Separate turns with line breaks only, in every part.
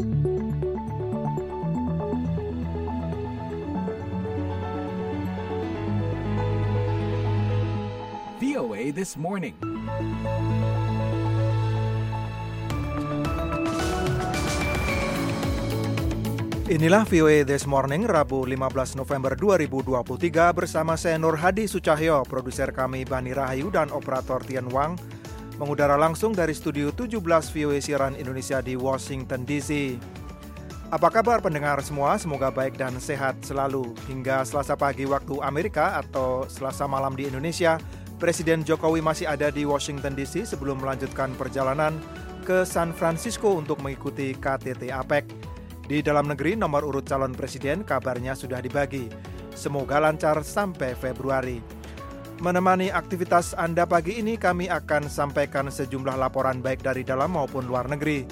VOA This Morning.
Inilah VOA This Morning, Rabu 15 November 2023 bersama saya Nur Hadi Sucahyo, produser kami Bani Rahayu dan operator Tian Wang, mengudara langsung dari studio 17 VOA Siaran Indonesia di Washington DC. Apa kabar pendengar semua? Semoga baik dan sehat selalu. Hingga Selasa pagi waktu Amerika atau Selasa malam di Indonesia, Presiden Jokowi masih ada di Washington DC sebelum melanjutkan perjalanan ke San Francisco untuk mengikuti KTT APEC. Di dalam negeri, nomor urut calon presiden kabarnya sudah dibagi. Semoga lancar sampai Februari. Menemani aktivitas Anda pagi ini, kami akan sampaikan sejumlah laporan baik dari dalam maupun luar negeri.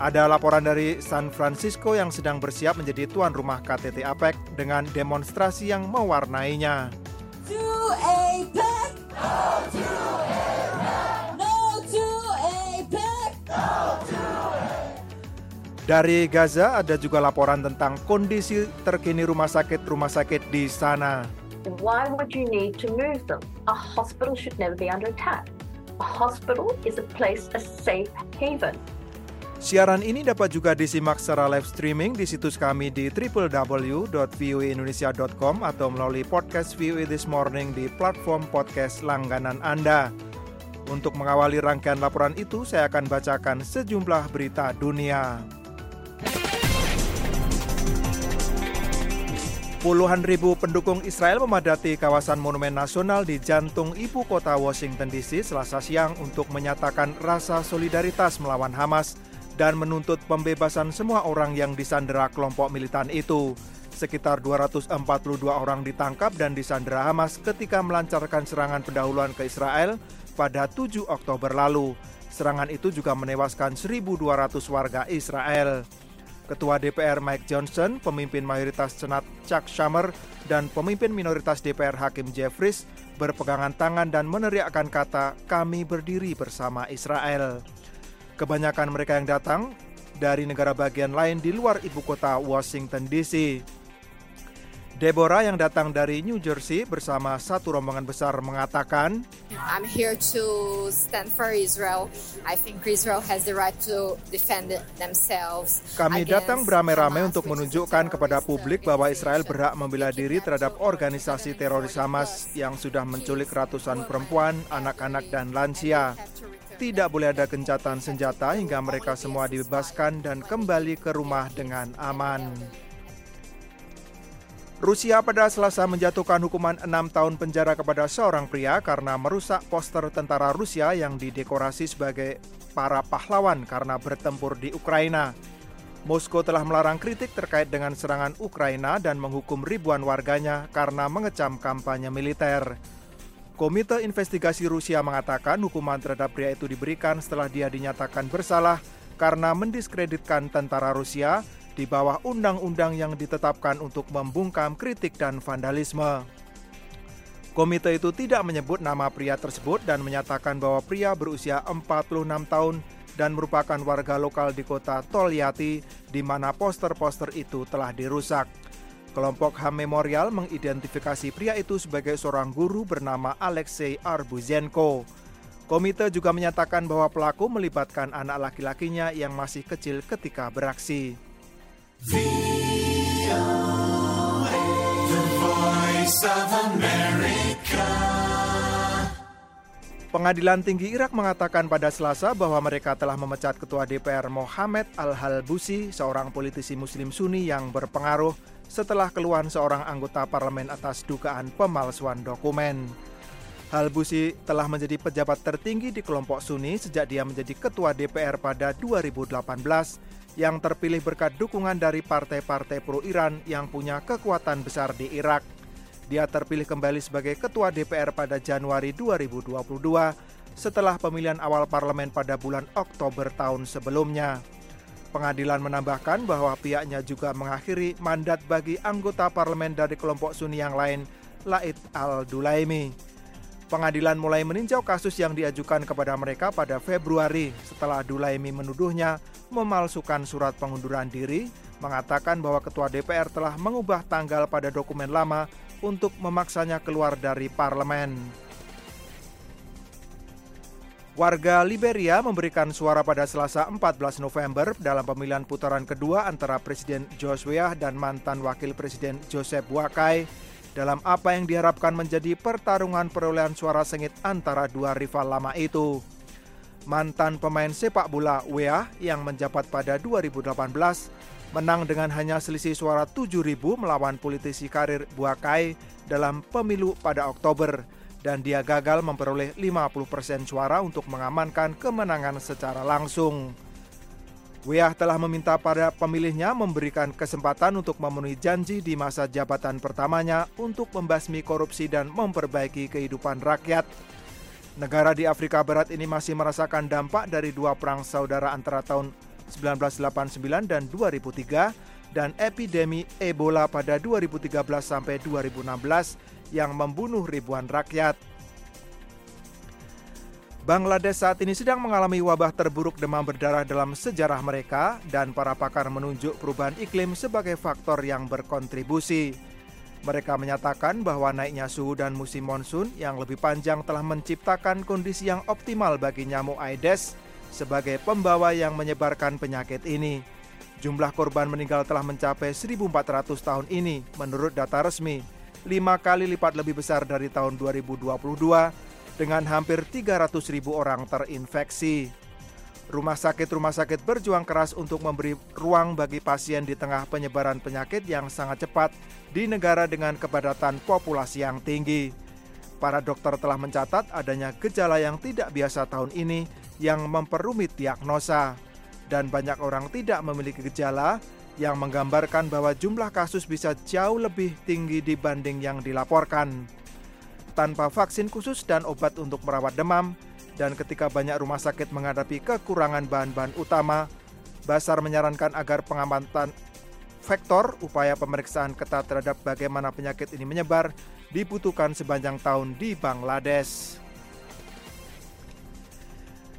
Ada laporan dari San Francisco yang sedang bersiap menjadi tuan rumah KTT APEC dengan demonstrasi yang mewarnainya.
To APEC! No to APEC! No to APEC!
Dari Gaza ada juga laporan tentang kondisi terkini rumah sakit-rumah sakit di sana.
Why would you need to move them? A hospital should never be under attack. A hospital is a place, a safe haven.
Siaran ini dapat juga disimak secara live streaming di situs kami di www.voaindonesia.com atau melalui podcast VOA This Morning di platform podcast langganan Anda. Untuk mengawali rangkaian laporan itu, saya akan bacakan sejumlah berita dunia. Puluhan ribu pendukung Israel memadati kawasan Monumen Nasional di jantung ibu kota Washington DC selasa siang untuk menyatakan rasa solidaritas melawan Hamas dan menuntut pembebasan semua orang yang disandera kelompok militan itu. Sekitar 242 orang ditangkap dan disandera Hamas ketika melancarkan serangan pendahuluan ke Israel pada 7 Oktober lalu. Serangan itu juga menewaskan 1.200 warga Israel. Ketua DPR Mike Johnson, pemimpin mayoritas Senat Chuck Schumer, dan pemimpin minoritas DPR Hakim Jeffries berpegangan tangan dan meneriakkan kata kami berdiri bersama Israel. Kebanyakan mereka yang datang dari negara bagian lain di luar ibu kota Washington DC. Deborah yang datang dari New Jersey bersama satu rombongan besar mengatakan,
I'm here to stand for Israel. I think Israel has the right to defend themselves.
Kami datang beramai-ramai untuk menunjukkan kepada publik bahwa Israel berhak membela diri terhadap organisasi teroris Hamas yang sudah menculik ratusan perempuan, anak-anak, dan lansia. Tidak boleh ada gencatan senjata hingga mereka semua dibebaskan dan kembali ke rumah dengan aman. Rusia pada Selasa menjatuhkan hukuman enam tahun penjara kepada seorang pria karena merusak poster tentara Rusia yang didekorasi sebagai para pahlawan karena bertempur di Ukraina. Moskow telah melarang kritik terkait dengan serangan Ukraina dan menghukum ribuan warganya karena mengecam kampanye militer. Komite Investigasi Rusia mengatakan hukuman terhadap pria itu diberikan setelah dia dinyatakan bersalah karena mendiskreditkan tentara Rusia di bawah undang-undang yang ditetapkan untuk membungkam kritik dan vandalisme. Komite itu tidak menyebut nama pria tersebut dan menyatakan bahwa pria berusia 46 tahun dan merupakan warga lokal di kota Tolyatti di mana poster-poster itu telah dirusak. Kelompok HAM Memorial mengidentifikasi pria itu sebagai seorang guru bernama Alexei Arbuzenko. Komite juga menyatakan bahwa pelaku melibatkan anak laki-lakinya yang masih kecil ketika beraksi. Pengadilan Tinggi Irak mengatakan pada Selasa bahwa mereka telah memecat Ketua DPR Mohamed Al-Halbusi, seorang politisi Muslim Sunni yang berpengaruh setelah keluhan seorang anggota parlemen atas dugaan pemalsuan dokumen. Halbusi telah menjadi pejabat tertinggi di kelompok Sunni sejak dia menjadi Ketua DPR pada 2018 yang terpilih berkat dukungan dari partai-partai pro-Iran yang punya kekuatan besar di Irak. Dia terpilih kembali sebagai Ketua DPR pada Januari 2022 setelah pemilihan awal parlemen pada bulan Oktober tahun sebelumnya. Pengadilan menambahkan bahwa pihaknya juga mengakhiri mandat bagi anggota parlemen dari kelompok Sunni yang lain, Laid al-Dulaimi. Pengadilan mulai meninjau kasus yang diajukan kepada mereka pada Februari setelah Dulaimi menuduhnya memalsukan surat pengunduran diri, mengatakan bahwa Ketua DPR telah mengubah tanggal pada dokumen lama untuk memaksanya keluar dari parlemen. Warga Liberia memberikan suara pada Selasa 14 November dalam pemilihan putaran kedua antara Presiden Joshua dan mantan Wakil Presiden Joseph Wakai dalam apa yang diharapkan menjadi pertarungan perolehan suara sengit antara dua rival lama itu. Mantan pemain sepak bola Wea yang menjabat pada 2018 menang dengan hanya selisih suara 7.000 melawan politisi karir Buakai dalam pemilu pada Oktober dan dia gagal memperoleh 50% suara untuk mengamankan kemenangan secara langsung. Weah telah meminta para pemilihnya memberikan kesempatan untuk memenuhi janji di masa jabatan pertamanya untuk membasmi korupsi dan memperbaiki kehidupan rakyat. Negara di Afrika Barat ini masih merasakan dampak dari dua perang saudara antara tahun 1989 dan 2003 dan epidemi Ebola pada 2013 sampai 2016 yang membunuh ribuan rakyat. Bangladesh saat ini sedang mengalami wabah terburuk demam berdarah dalam sejarah mereka dan para pakar menunjuk perubahan iklim sebagai faktor yang berkontribusi. Mereka menyatakan bahwa naiknya suhu dan musim monsun yang lebih panjang telah menciptakan kondisi yang optimal bagi nyamuk Aedes sebagai pembawa yang menyebarkan penyakit ini. Jumlah korban meninggal telah mencapai 1.400 tahun ini menurut data resmi, lima kali lipat lebih besar dari tahun 2022 dengan hampir 300 ribu orang terinfeksi. Rumah sakit-rumah sakit berjuang keras untuk memberi ruang bagi pasien di tengah penyebaran penyakit yang sangat cepat di negara dengan kepadatan populasi yang tinggi. Para dokter telah mencatat adanya gejala yang tidak biasa tahun ini yang memperumit diagnosa. Dan banyak orang tidak memiliki gejala yang menggambarkan bahwa jumlah kasus bisa jauh lebih tinggi dibanding yang dilaporkan tanpa vaksin khusus dan obat untuk merawat demam, dan ketika banyak rumah sakit menghadapi kekurangan bahan-bahan utama, Basar menyarankan agar pengamatan vektor upaya pemeriksaan ketat terhadap bagaimana penyakit ini menyebar dibutuhkan sepanjang tahun di Bangladesh.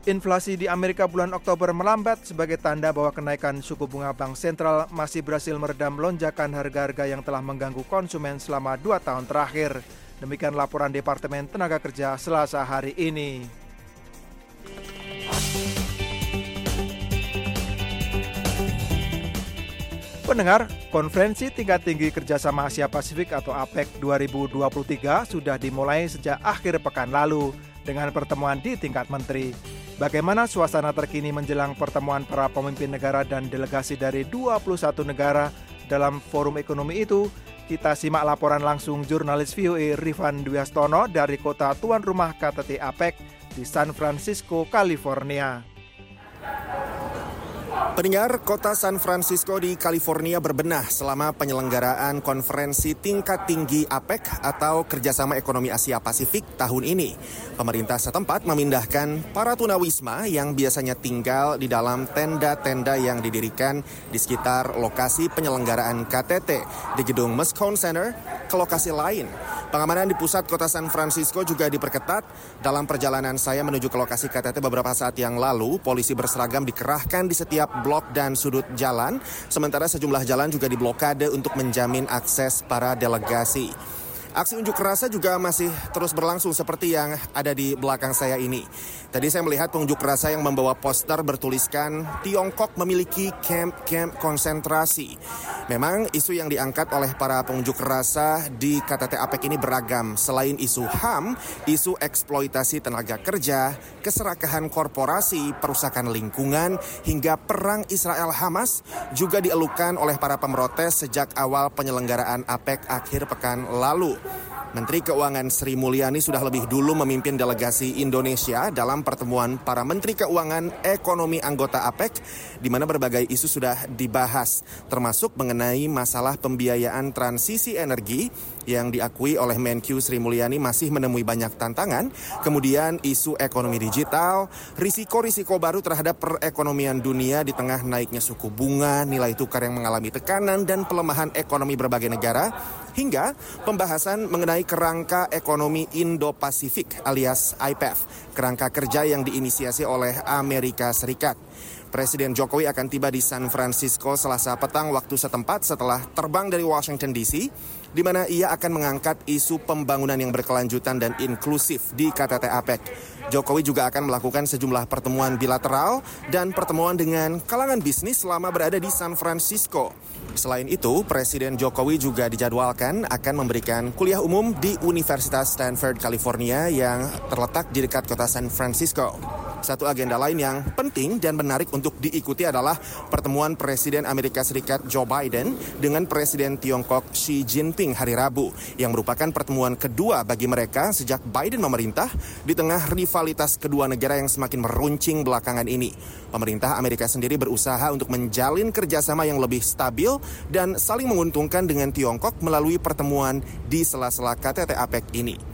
Inflasi di Amerika bulan Oktober melambat sebagai tanda bahwa kenaikan suku bunga bank sentral masih berhasil meredam lonjakan harga-harga yang telah mengganggu konsumen selama dua tahun terakhir. Demikian laporan Departemen Tenaga Kerja Selasa hari ini. Pendengar, konferensi tingkat tinggi kerjasama Asia Pasifik atau APEC 2023 sudah dimulai sejak akhir pekan lalu dengan pertemuan di tingkat menteri. Bagaimana suasana terkini menjelang pertemuan para pemimpin negara dan delegasi dari 21 negara dalam forum ekonomi itu? Kita simak laporan langsung jurnalis VOA Rifan Dwiastono dari kota tuan rumah KTT APEC di San Francisco, California.
Pendengar, kota San Francisco di California berbenah selama penyelenggaraan konferensi tingkat tinggi APEC atau Kerjasama Ekonomi Asia Pasifik tahun ini. Pemerintah setempat memindahkan para tunawisma yang biasanya tinggal di dalam tenda-tenda yang didirikan di sekitar lokasi penyelenggaraan KTT di gedung Moscone Center ke lokasi lain. Pengamanan di pusat kota San Francisco juga diperketat. Dalam perjalanan saya menuju ke lokasi KTT beberapa saat yang lalu, polisi berseragam dikerahkan di setiap blok dan sudut jalan, sementara sejumlah jalan juga diblokade untuk menjamin akses para delegasi. Aksi unjuk rasa juga masih terus berlangsung seperti yang ada di belakang saya ini. Tadi saya melihat pengunjuk rasa yang membawa poster bertuliskan Tiongkok memiliki camp-camp konsentrasi. Memang isu yang diangkat oleh para pengunjuk rasa di KTT APEC ini beragam. Selain isu HAM, isu eksploitasi tenaga kerja, keserakahan korporasi, perusakan lingkungan, hingga perang Israel-Hamas juga dielukan oleh para pemrotes sejak awal penyelenggaraan APEC akhir pekan lalu. Menteri Keuangan Sri Mulyani sudah lebih dulu memimpin delegasi Indonesia dalam pertemuan para Menteri Keuangan Ekonomi anggota APEC, di mana berbagai isu sudah dibahas, termasuk mengenai masalah pembiayaan transisi energi yang diakui oleh Menkyu Sri Mulyani masih menemui banyak tantangan, kemudian isu ekonomi digital, risiko-risiko baru terhadap perekonomian dunia di tengah naiknya suku bunga, nilai tukar yang mengalami tekanan, dan pelemahan ekonomi berbagai negara, hingga pembahasan mengenai kerangka ekonomi Indo-Pasifik alias IPEF, kerangka kerja yang diinisiasi oleh Amerika Serikat. Presiden Jokowi akan tiba di San Francisco selasa petang waktu setempat setelah terbang dari Washington DC, di mana ia akan mengangkat isu pembangunan yang berkelanjutan dan inklusif di KTT APEC. Jokowi juga akan melakukan sejumlah pertemuan bilateral dan pertemuan dengan kalangan bisnis selama berada di San Francisco. Selain itu, Presiden Jokowi juga dijadwalkan akan memberikan kuliah umum di Universitas Stanford, California yang terletak di dekat kota San Francisco. Satu agenda lain yang penting dan menarik untuk diikuti adalah pertemuan Presiden Amerika Serikat Joe Biden dengan Presiden Tiongkok Xi Jinping hari Rabu, yang merupakan pertemuan kedua bagi mereka sejak Biden memerintah di tengah rivalitas kedua negara yang semakin meruncing belakangan ini. Pemerintah Amerika sendiri berusaha untuk menjalin kerjasama yang lebih stabil dan saling menguntungkan dengan Tiongkok melalui pertemuan di sela-sela KTT APEC ini.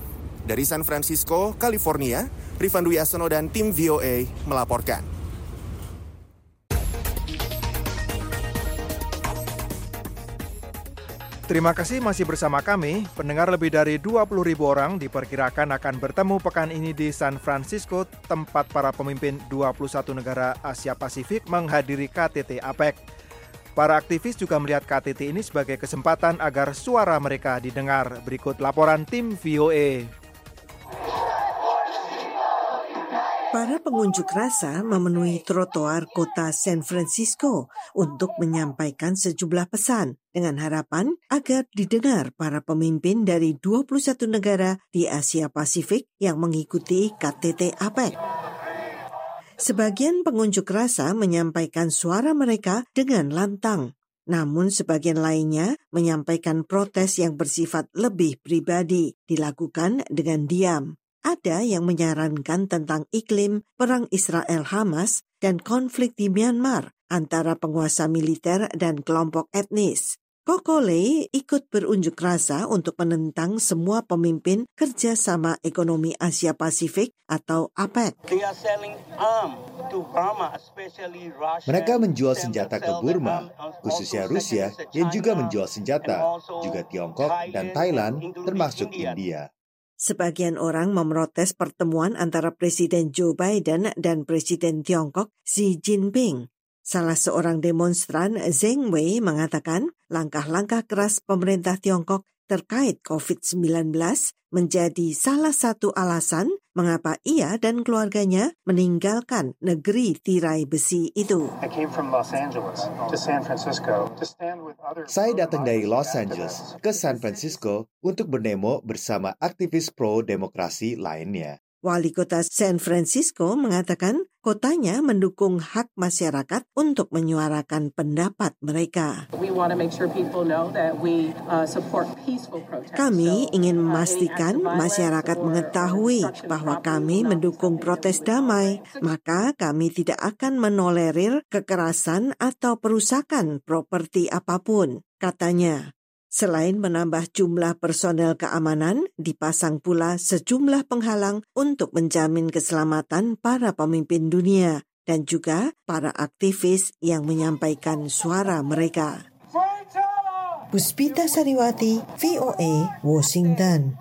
Dari San Francisco, California, Rifan Dwi Asono dan tim VOA melaporkan.
Terima kasih masih bersama kami. Pendengar lebih dari 20 ribu orang diperkirakan akan bertemu pekan ini di San Francisco, tempat para pemimpin 21 negara Asia Pasifik menghadiri KTT APEC. Para aktivis juga melihat KTT ini sebagai kesempatan agar suara mereka didengar. Berikut laporan tim VOA.
Para pengunjuk rasa memenuhi trotoar kota San Francisco untuk menyampaikan sejumlah pesan dengan harapan agar didengar para pemimpin dari 21 negara di Asia Pasifik yang mengikuti KTT APEC. Sebagian pengunjuk rasa menyampaikan suara mereka dengan lantang, namun sebagian lainnya menyampaikan protes yang bersifat lebih pribadi dilakukan dengan diam. Ada yang menyarankan tentang iklim perang Israel-Hamas dan konflik di Myanmar antara penguasa militer dan kelompok etnis. Kokole ikut berunjuk rasa untuk menentang semua pemimpin kerjasama ekonomi Asia Pasifik atau APEC.
Mereka menjual senjata ke Burma, khususnya Rusia, yang juga menjual senjata, juga Tiongkok dan Thailand, termasuk India.
Sebagian orang memprotes pertemuan antara Presiden Joe Biden dan Presiden Tiongkok Xi Jinping. Salah seorang demonstran Zheng Wei mengatakan langkah-langkah keras pemerintah Tiongkok terkait COVID-19 menjadi salah satu alasan mengapa ia dan keluarganya meninggalkan negeri tirai besi itu.
Saya datang dari Los Angeles ke San Francisco untuk berdemo bersama aktivis pro-demokrasi lainnya.
Wali kota San Francisco mengatakan kotanya mendukung hak masyarakat untuk menyuarakan pendapat mereka. Kami ingin memastikan masyarakat mengetahui bahwa kami mendukung protes damai, maka kami tidak akan menolerir kekerasan atau perusakan properti apa pun, katanya. Selain menambah jumlah personel keamanan, dipasang pula sejumlah penghalang untuk menjamin keselamatan para pemimpin dunia dan juga para aktivis yang menyampaikan suara mereka. Puspita Sariwati, VOA, Washington.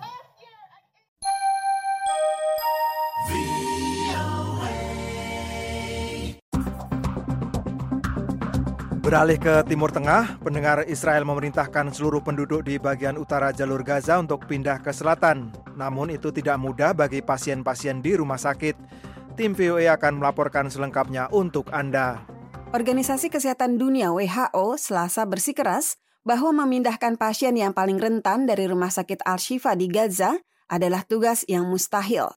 Beralih ke Timur Tengah, pendengar Israel memerintahkan seluruh penduduk di bagian utara jalur Gaza untuk pindah ke selatan. Namun itu tidak mudah bagi pasien-pasien di rumah sakit. Tim VOA akan melaporkan selengkapnya untuk Anda.
Organisasi Kesehatan Dunia WHO selasa bersikeras bahwa memindahkan pasien yang paling rentan dari rumah sakit Al-Shifa di Gaza adalah tugas yang mustahil.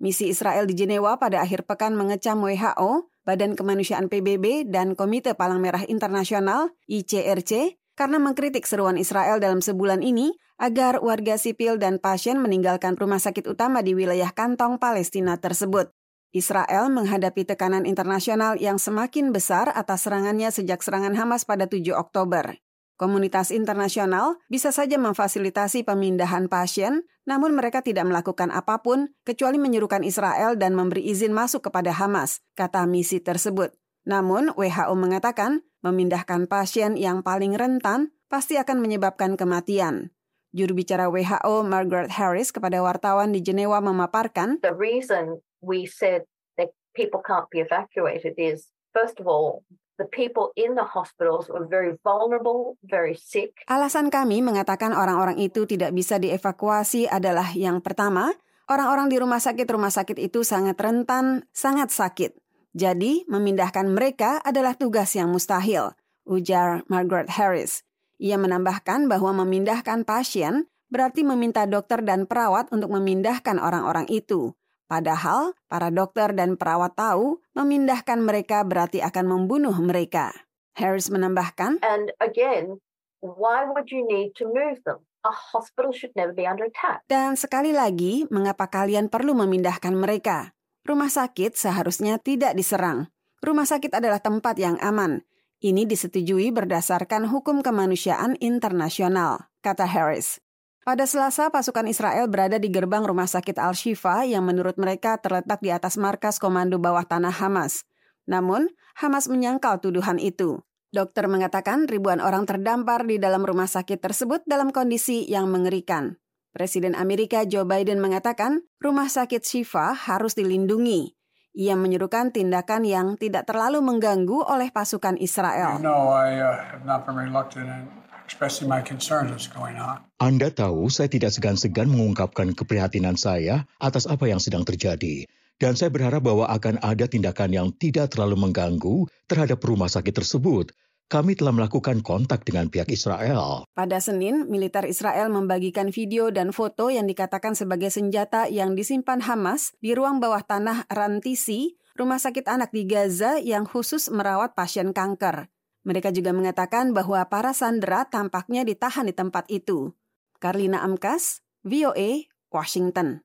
Misi Israel di Jenewa pada akhir pekan mengecam WHO Badan Kemanusiaan PBB, dan Komite Palang Merah Internasional ICRC karena mengkritik seruan Israel dalam sebulan ini agar warga sipil dan pasien meninggalkan rumah sakit utama di wilayah kantong Palestina tersebut. Israel menghadapi tekanan internasional yang semakin besar atas serangannya sejak serangan Hamas pada 7 Oktober. Komunitas internasional bisa saja memfasilitasi pemindahan pasien, namun mereka tidak melakukan apa pun kecuali menyuruhkan Israel dan memberi izin masuk kepada Hamas, kata misi tersebut. Namun, WHO mengatakan memindahkan pasien yang paling rentan pasti akan menyebabkan kematian. Juru bicara WHO Margaret Harris kepada wartawan di Jenewa memaparkan,
The reason we said that people can't be evacuated is First of all,
Alasan kami mengatakan orang-orang itu tidak bisa dievakuasi adalah yang pertama, orang-orang di rumah sakit-rumah sakit itu sangat rentan, sangat sakit. Jadi, memindahkan mereka adalah tugas yang mustahil, ujar Margaret Harris. Ia menambahkan bahwa memindahkan pasien berarti meminta dokter dan perawat untuk memindahkan orang-orang itu. Padahal para dokter dan perawat tahu memindahkan mereka berarti akan membunuh mereka. Harris menambahkan,
And again, why would you need to move them? A hospital should never be under attack.
Dan sekali lagi, mengapa kalian perlu memindahkan mereka? Rumah sakit seharusnya tidak diserang. Rumah sakit adalah tempat yang aman. Ini disetujui berdasarkan hukum kemanusiaan internasional, kata Harris. Pada Selasa, pasukan Israel berada di gerbang rumah sakit Al-Shifa yang menurut mereka terletak di atas markas komando bawah tanah Hamas. Namun, Hamas menyangkal tuduhan itu. Dokter mengatakan ribuan orang terdampar di dalam rumah sakit tersebut dalam kondisi yang mengerikan. Presiden Amerika Joe Biden mengatakan rumah sakit Shifa harus dilindungi. Ia menyerukan tindakan yang tidak terlalu mengganggu oleh pasukan Israel.
Uh, expressing my concerns what's going on.
Anda tahu saya tidak segan-segan mengungkapkan keprihatinan saya atas apa yang sedang terjadi. Dan saya berharap bahwa akan ada tindakan yang tidak terlalu mengganggu terhadap rumah sakit tersebut. Kami telah melakukan kontak dengan pihak Israel.
Pada Senin, militer Israel membagikan video dan foto yang dikatakan sebagai senjata yang disimpan Hamas di ruang bawah tanah Rantisi, rumah sakit anak di Gaza yang khusus merawat pasien kanker. Mereka juga mengatakan bahwa para sandera tampaknya ditahan di tempat itu. Karlina Amkas, VOA, Washington.